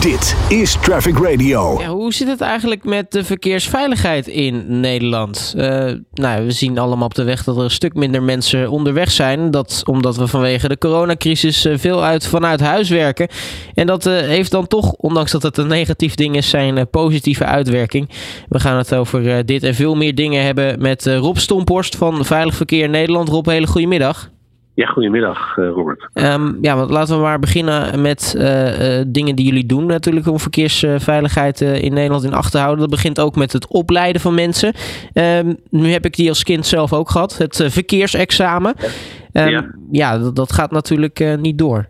Dit is Traffic Radio. Ja, hoe zit het eigenlijk met de verkeersveiligheid in Nederland? Uh, nou, we zien allemaal op de weg dat er een stuk minder mensen onderweg zijn. Dat omdat we vanwege de coronacrisis eh, veel uit, vanuit huis werken. En dat uh, heeft dan toch, ondanks dat het een negatief ding is, zijn positieve uitwerking. We gaan het over dit en veel meer dingen hebben met Rob Stomporst van Veilig Verkeer Nederland. Rob, hele goede middag. Ja, goedemiddag uh, Robert. Um, ja, want laten we maar beginnen met uh, uh, dingen die jullie doen natuurlijk om verkeersveiligheid in Nederland in acht te houden. Dat begint ook met het opleiden van mensen. Um, nu heb ik die als kind zelf ook gehad, het verkeersexamen. Um, ja, ja dat, dat, gaat natuurlijk niet door.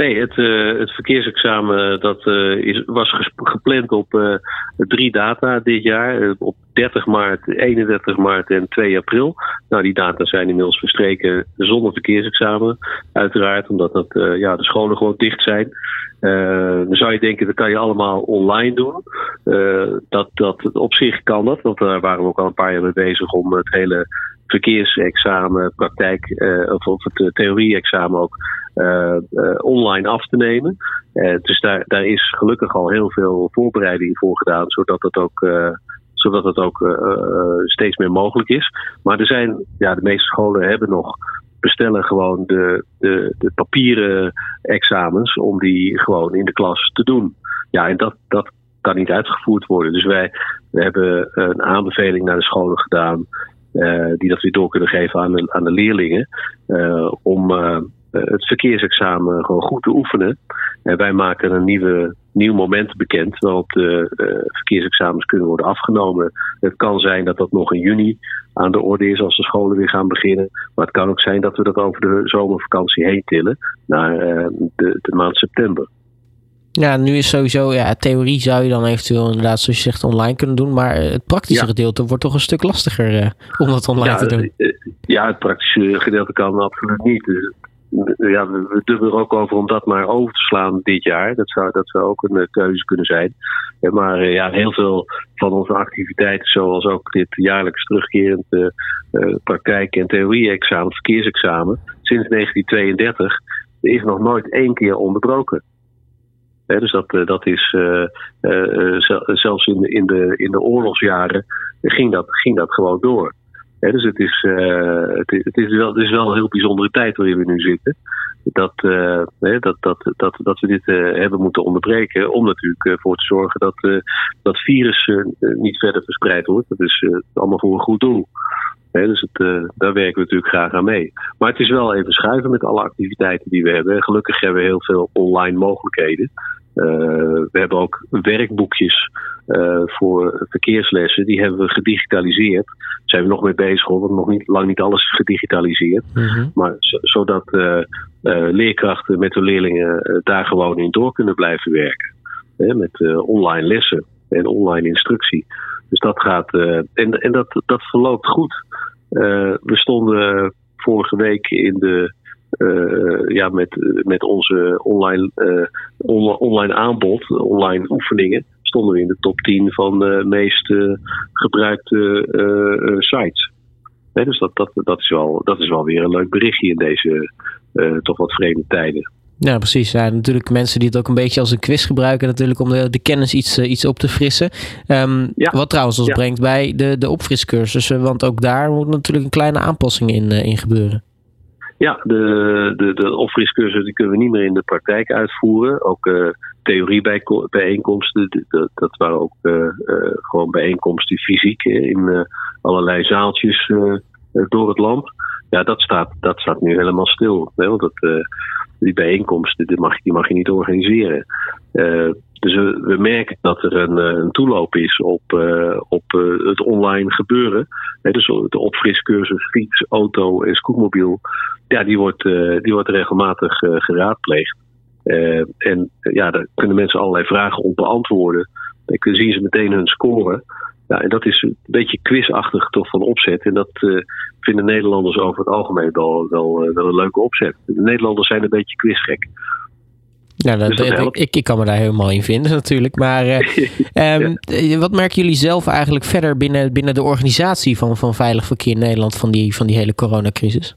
Nee, het, het verkeersexamen dat, uh, is, was gepland op drie data dit jaar. op 30 maart, 31 maart en 2 april. Nou, die data zijn inmiddels verstreken zonder verkeersexamen. Uiteraard, omdat dat, ja, de scholen gewoon dicht zijn. dan zou je denken, dat kan je allemaal online doen. dat, dat, op zich kan dat, want daar waren we ook al een paar jaar mee bezig om het hele verkeersexamen, praktijk, of, of het theorie-examen ook uh, online af te nemen. Uh, dus daar, daar is gelukkig al heel veel voorbereiding voor gedaan, zodat het ook, zodat ook steeds meer mogelijk is. Maar er zijn, ja, de meeste scholen hebben nog bestellen gewoon de, de, de papieren examens om die gewoon in de klas te doen. Ja, en dat, dat kan niet uitgevoerd worden. Dus wij, we hebben een aanbeveling naar de scholen gedaan. Uh, die dat weer door kunnen geven aan de, aan de leerlingen. Uh, om uh, het verkeersexamen gewoon goed te oefenen. En wij maken een nieuwe, nieuw moment bekend waarop de verkeersexamens kunnen worden afgenomen. Het kan zijn dat dat nog in juni aan de orde is als de scholen weer gaan beginnen. Maar het kan ook zijn dat we dat over de zomervakantie heen tillen naar de, de maand september. Ja, nu is sowieso, ja, theorie zou je dan eventueel inderdaad, zoals je zegt, online kunnen doen. Maar het praktische gedeelte wordt toch een stuk lastiger uh, om dat online ja, te doen. Ja, het praktische gedeelte kan absoluut niet. Dus, ja, we dubbelen er ook over om dat maar over te slaan dit jaar. Dat zou, dat zou ook een keuze kunnen zijn. Ja, maar ja, heel veel van onze activiteiten, zoals ook dit jaarlijks terugkerend uh, praktijk- en theorie-examen, verkeersexamen, sinds 1932, is nog nooit één keer onderbroken dus dat, eh, dat is uh, uh, zelfs in, in, de, in de oorlogsjaren ging dat, ging dat gewoon door. dus het is, het, is, het, is wel, het is wel een heel bijzondere tijd waarin we nu zitten. Dat, dat, dat, dat, dat we dit hebben moeten onderbreken om natuurlijk voor te zorgen dat dat virus niet verder verspreid wordt. Dat is allemaal voor een goed doel. dus het, daar werken we natuurlijk graag aan mee. Maar het is wel even schuiven met alle activiteiten die we hebben. Gelukkig hebben we heel veel online mogelijkheden. Uh, we hebben ook werkboekjes uh, voor verkeerslessen. Die hebben we gedigitaliseerd. Daar zijn we nog mee bezig hoor, want nog niet, lang niet alles is gedigitaliseerd. Mm -hmm. Maar zodat uh, leerkrachten met de leerlingen daar gewoon in door kunnen blijven werken. Hè, met online lessen en online instructie. Dus dat gaat. en en dat, dat verloopt goed. we stonden vorige week in de ja, met, met onze online, on online aanbod, online oefeningen, stonden we in de top 10 van de meest uh, gebruikte sites. dus dat, dat, dat, is wel, dat is wel weer een leuk berichtje in deze toch wat vreemde tijden. Ja, precies. Ja, natuurlijk mensen die het ook een beetje als een quiz gebruiken, natuurlijk om de, de kennis iets, iets op te frissen. Um, ja. Wat trouwens ons ja. brengt bij de, de opfriscursussen, want ook daar moet natuurlijk een kleine aanpassing in, in gebeuren. Ja, de, de, de opfriscursus die kunnen we niet meer in de praktijk uitvoeren. Ook uh, theoriebijeenkomsten, dat, dat waren ook uh, uh, gewoon bijeenkomsten fysiek in allerlei zaaltjes door het land. Ja, dat staat, dat staat nu helemaal stil. Want dat, die bijeenkomsten die mag, die mag je niet organiseren. Dus we, merken dat er een, een toeloop is op, uh, op uh, het online gebeuren. Dus de opfriscursus fiets, auto en scootmobiel. Ja, die wordt, die wordt regelmatig geraadpleegd. en ja, daar kunnen mensen allerlei vragen op beantwoorden. Dan zien ze meteen hun score. Ja, en dat is een beetje quizachtig toch van opzet. En dat vinden Nederlanders over het algemeen wel, wel, wel een leuke opzet. De Nederlanders zijn een beetje quizgek. Ja, dat, dus dat ik, ik kan me daar helemaal in vinden natuurlijk. Maar uh, um, ja. wat merken jullie zelf eigenlijk verder binnen, binnen de organisatie van, van Veilig Verkeer Nederland van die, van die hele coronacrisis?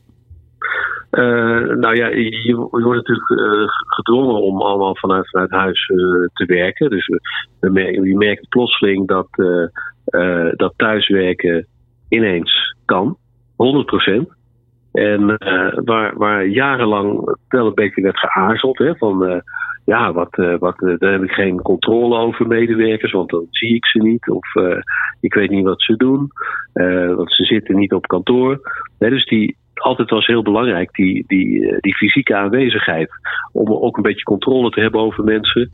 nou ja, je, je, wordt natuurlijk gedwongen om allemaal vanuit, vanuit huis te werken. Dus je merkt plotseling dat, dat thuiswerken ineens kan, 100%. En waar, waar jarenlang wel een beetje werd geaarzeld, hè, van ja, wat, uh, wat, daar heb ik geen controle over medewerkers, want dan zie ik ze niet. Of ik weet niet wat ze doen, want ze zitten niet op kantoor. Dus die, altijd was heel belangrijk, die, die, die fysieke aanwezigheid. Om ook een beetje controle te hebben over mensen.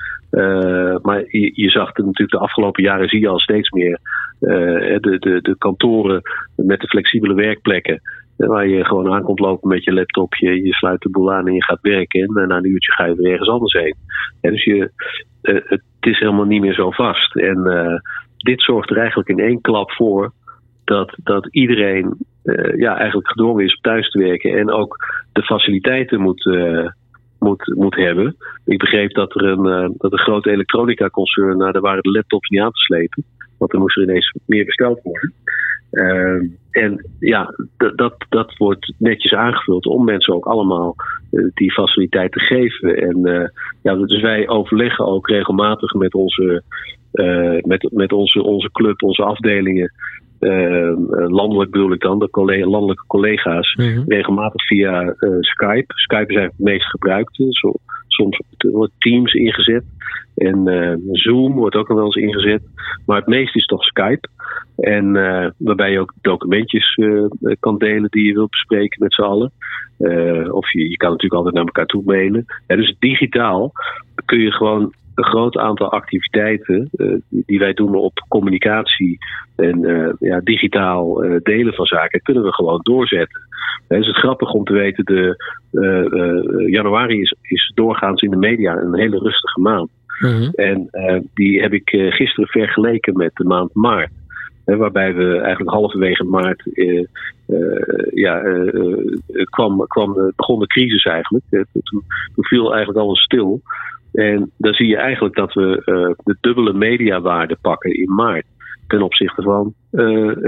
maar je, je zag het natuurlijk de afgelopen jaren, zie je al steeds meer. de, de, de kantoren met de flexibele werkplekken. Waar je gewoon aankomt lopen met je laptopje, je sluit de boel aan en je gaat werken. En na een uurtje ga je weer ergens anders heen. dus je, uh, het is helemaal niet meer zo vast. En uh, dit zorgt er eigenlijk in één klap voor dat, dat iedereen uh, ja, eigenlijk gedwongen is om thuis te werken. En ook de faciliteiten moet, moet, moet hebben. Ik begreep dat er een, dat een grote elektronica concern, nou, daar waren de laptops niet aan te slepen. Want er moest er ineens meer besteld worden. En ja, dat, dat wordt netjes aangevuld om mensen ook allemaal uh, die faciliteit te geven. En uh, ja, dus wij overleggen ook regelmatig met onze, uh, met, met onze, onze club, onze afdelingen. landelijk bedoel ik dan, de collega, landelijke collega's, mm -hmm. regelmatig via Skype. Skype is eigenlijk het meest gebruikte. Zo, soms wordt Teams ingezet. En uh, Zoom wordt ook nog wel eens ingezet. Maar het meest is toch Skype. En uh, waarbij je ook documentjes uh, kan delen die je wilt bespreken met z'n allen. of je, je kan natuurlijk altijd naar elkaar toe mailen. Dus digitaal kun je gewoon een groot aantal activiteiten die wij doen op communicatie en ja, digitaal delen van zaken, kunnen we gewoon doorzetten. Het is grappig om te weten, de, januari is, is doorgaans in de media een hele rustige maand. Mhm. En die heb ik gisteren vergeleken met de maand maart. Hè, waarbij we eigenlijk halverwege maart uh, ja, kwam, kwam, begon de crisis eigenlijk. Toen, toen, viel eigenlijk alles stil. En dan zie je eigenlijk dat we de dubbele mediawaarde pakken in maart ten opzichte van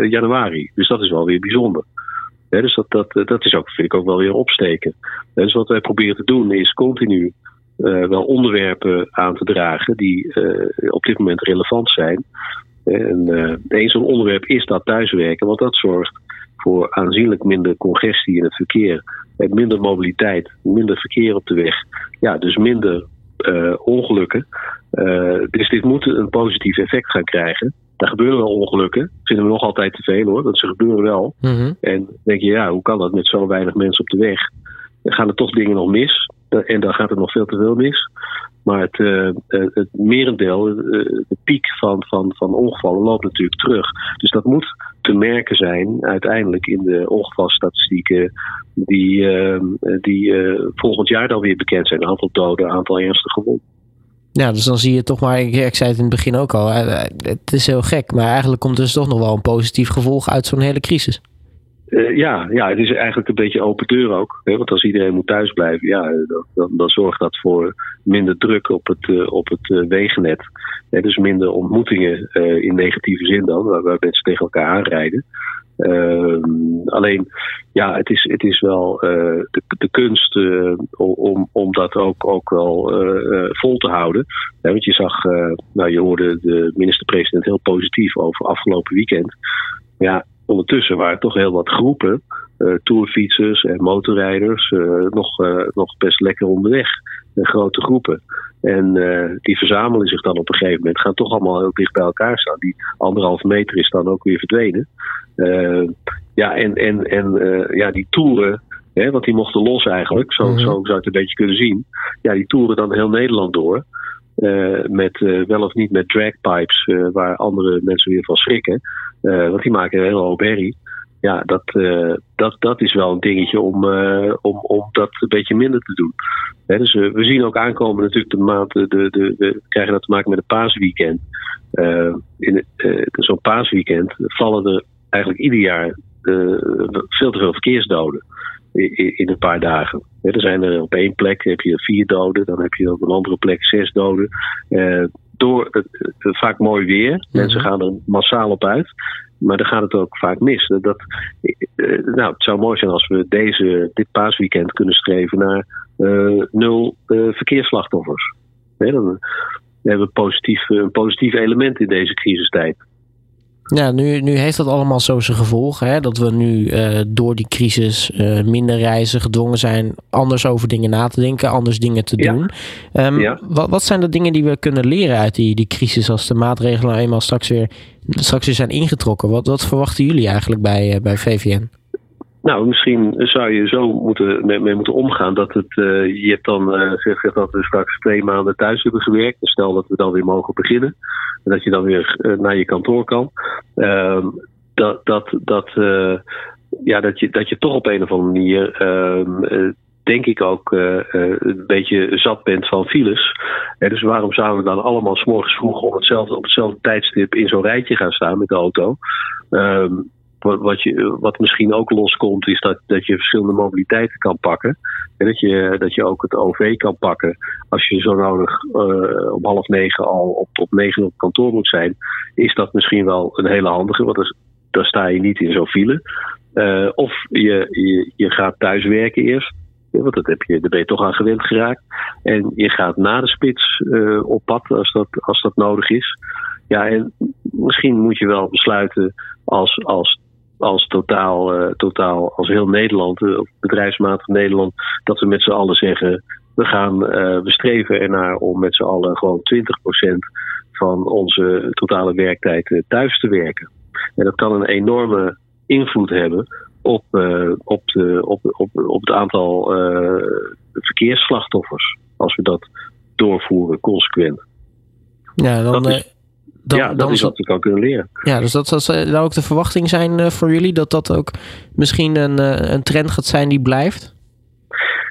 januari. Dus dat is wel weer bijzonder. dus dat, dat, dat is ook, vind ik ook wel weer opsteken. dus wat wij proberen te doen is continu wel onderwerpen aan te dragen die op dit moment relevant zijn. En een zo'n onderwerp is dat thuiswerken, want dat zorgt voor aanzienlijk minder congestie in het verkeer. Minder mobiliteit, minder verkeer op de weg. Ja, dus minder ongelukken. dus dit moet een positief effect gaan krijgen. Er gebeuren wel ongelukken. Vinden we nog altijd te veel hoor. Dat ze gebeuren wel. Mm -hmm. En dan denk je, ja, hoe kan dat met zo weinig mensen op de weg? Dan gaan er toch dingen nog mis. En dan gaat het nog veel te veel mis. Maar het, uh, het merendeel, uh, de piek van, van, van ongevallen loopt natuurlijk terug. Dus dat moet te merken zijn uiteindelijk in de ongevalstatistieken die, uh, die volgend jaar dan weer bekend zijn. Aantal doden, aantal ernstige gewonden. Ja, dus dan zie je toch maar, ik, ik zei het in het begin ook al, het is heel gek. Maar eigenlijk komt dus toch nog wel een positief gevolg uit zo'n hele crisis. Uh, ja, ja, het is eigenlijk een beetje open deur ook. Hè? Want als iedereen moet thuis blijven, ja, dan, dan zorgt dat voor minder druk op het, uh, op het wegennet. Hè? Dus minder ontmoetingen in negatieve zin dan, waar, waar mensen tegen elkaar aanrijden. Ehm, alleen, ja, het is, het is wel de, de kunst om, om dat ook, ook wel vol te houden. want je zag, nou, je hoorde de minister-president heel positief over afgelopen weekend. Ja, ondertussen waren toch heel wat groepen, uh, tourfietsers en motorrijders, uh, nog, uh, nog best lekker onderweg. grote groepen. En die verzamelen zich dan op een gegeven moment, gaan toch allemaal heel dicht bij elkaar staan. Die anderhalve meter is dan ook weer verdwenen. ja, en, en, en ja, die toeren, hè, want die mochten los eigenlijk, zo, mm -hmm. zo zou je het een beetje kunnen zien. Ja, die toeren dan heel Nederland door. Uh, met uh, wel of niet met dragpipes, uh, waar andere mensen weer van schrikken. Want die maken een hele hoop. Ja, dat, dat, dat is wel een dingetje om, om, om dat een beetje minder te doen. Dus we zien ook aankomen natuurlijk de maand, de, de, de, we krijgen dat te maken met een paasweekend. in zo'n paasweekend vallen er eigenlijk ieder jaar veel te veel verkeersdoden in een paar dagen. Er zijn er op één plek heb je vier doden, dan heb je op een andere plek zes doden. Uh, door het, het, vaak mooi weer, mensen gaan er massaal op uit. maar dan gaat het ook vaak mis. Dat, nou, het zou mooi zijn als we deze, dit paasweekend kunnen streven naar nul verkeersslachtoffers. dan hebben we positief, een positief element in deze crisistijd. Ja, nu, nu heeft dat allemaal zo zijn gevolgen. Hè? Dat we nu uh, door die crisis uh, minder reizen, gedwongen zijn anders over dingen na te denken, anders dingen te doen. Um, ja. wat, wat zijn de dingen die we kunnen leren uit die, die crisis als de maatregelen eenmaal straks weer, straks weer zijn ingetrokken? Wat, wat verwachten jullie eigenlijk bij, uh, bij VVN? Nou, misschien zou je zo moeten, mee, mee moeten omgaan dat het, uh, je hebt dan uh, dat we straks twee maanden thuis hebben gewerkt. Dus stel dat we dan weer mogen beginnen. En dat je dan weer uh, naar je kantoor kan. Uh, dat, dat, dat, ja, dat, je, dat je toch op een of andere manier ehm, denk ik ook een beetje zat bent van files. Uh, dus waarom zouden we dan allemaal s'morgens vroeg om hetzelfde, op hetzelfde tijdstip in zo'n rijtje gaan staan met de auto? Uh, wat, je, wat misschien ook loskomt, is dat, dat je verschillende mobiliteiten kan pakken. En dat je, dat je ook het OV kan pakken. Als je zo nodig uh, om half negen al op, op negen op kantoor moet zijn, is dat misschien wel een hele handige. Want dan sta je niet in zo'n file. Uh, of je, je, je gaat thuis werken eerst. Want dat heb je, daar ben je toch aan gewend geraakt. En je gaat na de spits uh, op pad als dat, als dat nodig is. Ja, en misschien moet je wel besluiten als, als als totaal, uh, totaal als heel Nederland, uh, bedrijfsmatig Nederland, dat we met z'n allen zeggen: we gaan, uh, we streven ernaar om met z'n allen gewoon 20% van onze totale werktijd thuis te werken. En dat kan een enorme invloed hebben op, op, de, op, op, op het aantal verkeersslachtoffers, als we dat doorvoeren consequent. Ja, dan, dan, ja, dat dan is wat we kan kunnen leren. Ja, dus dat, dat zou ook de verwachting zijn uh, voor jullie, dat dat ook misschien een, uh, een trend gaat zijn die blijft?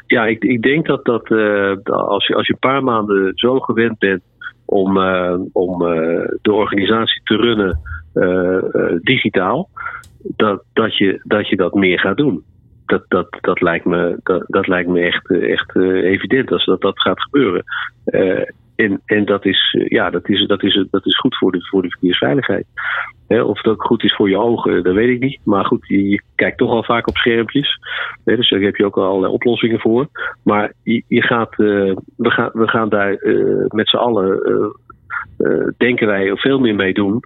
Ja, ik, ik denk dat, dat uh, als, je, als je een paar maanden zo gewend bent om, om de organisatie te runnen digitaal, dat, dat, je, dat je dat meer gaat doen. Dat, dat, dat, lijkt me, dat, dat lijkt me echt, echt evident als dat, dat gaat gebeuren. En, en dat, is, eh, ja, dat, is, dat, is, dat is goed voor de, voor de verkeersveiligheid. of het ook goed is voor je ogen, dat weet ik niet. Maar goed, je, kijkt toch al vaak op schermpjes. dus daar heb je ook al allerlei oplossingen voor. Maar je, gaat, uh, we, gaan, we gaan daar uh, met z'n allen, denken wij, veel meer mee doen.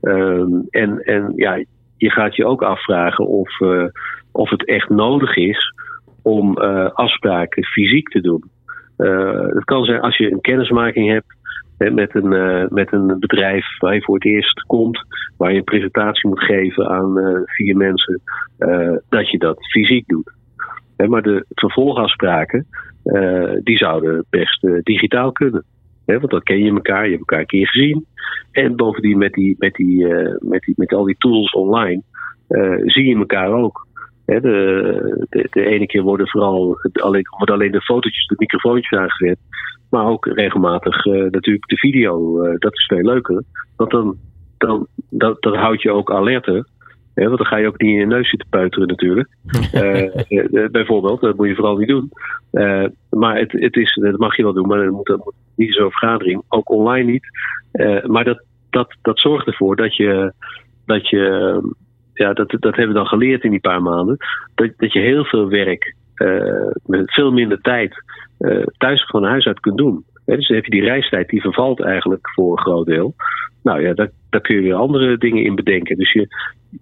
Ehm, en, en ja, je gaat je ook afvragen of, of het echt nodig is om afspraken fysiek te doen. Uh, het kan zijn als je een kennismaking hebt met, een, uh, met een bedrijf waar je voor het eerst komt, waar je een presentatie moet geven aan uh, vier mensen, dat je dat fysiek doet. Maar de vervolgafspraken, die zouden best digitaal kunnen. Want dan ken je elkaar, je hebt elkaar een keer gezien. En bovendien met, die, met, die, met, die, met al die tools online zie je elkaar ook de, de, de, ene keer worden vooral alleen, worden alleen de fotootjes, de microfoontjes aangezet. Maar ook regelmatig uh, natuurlijk de video. Uh, dat is veel leuker. Want dan, dan dat, dat houdt je ook alerter. Hè, want dan ga je ook niet in je neus zitten puiteren natuurlijk. uh, bijvoorbeeld, dat moet je vooral niet doen. maar het, het is, dat mag je wel doen, maar dat moet, dat moet niet zo'n vergadering. Ook online niet. maar dat, dat, dat zorgt ervoor dat je, dat je ja, dat, dat hebben we dan geleerd in die paar maanden. Dat, dat je heel veel werk uh, met veel minder tijd uh, thuis van huis uit kunt doen. dus dan heb je die reistijd, die vervalt eigenlijk voor een groot deel. Nou ja, daar, daar kun je weer andere dingen in bedenken. Dus je,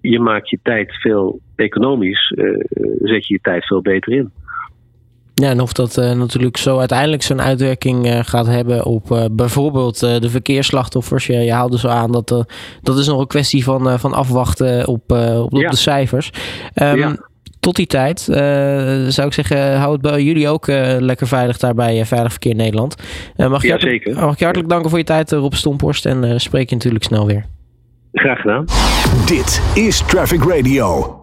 je maakt je tijd veel economisch, uh, zet je je tijd veel beter in. Ja, en of dat uh, natuurlijk zo uiteindelijk zijn uitwerking uh, gaat hebben op uh, bijvoorbeeld de verkeersslachtoffers. Je, je haalde zo aan dat dat is nog een kwestie van, van afwachten op, op, op ja. de cijfers. Um, ja. Tot die tijd zou ik zeggen, hou het bij jullie ook lekker veilig daar bij Veilig Verkeer Nederland. mag, je ja, zeker. mag ik je hartelijk danken voor je tijd, Rob Stomporst. En spreek je natuurlijk snel weer. Graag gedaan. Dit is Traffic Radio.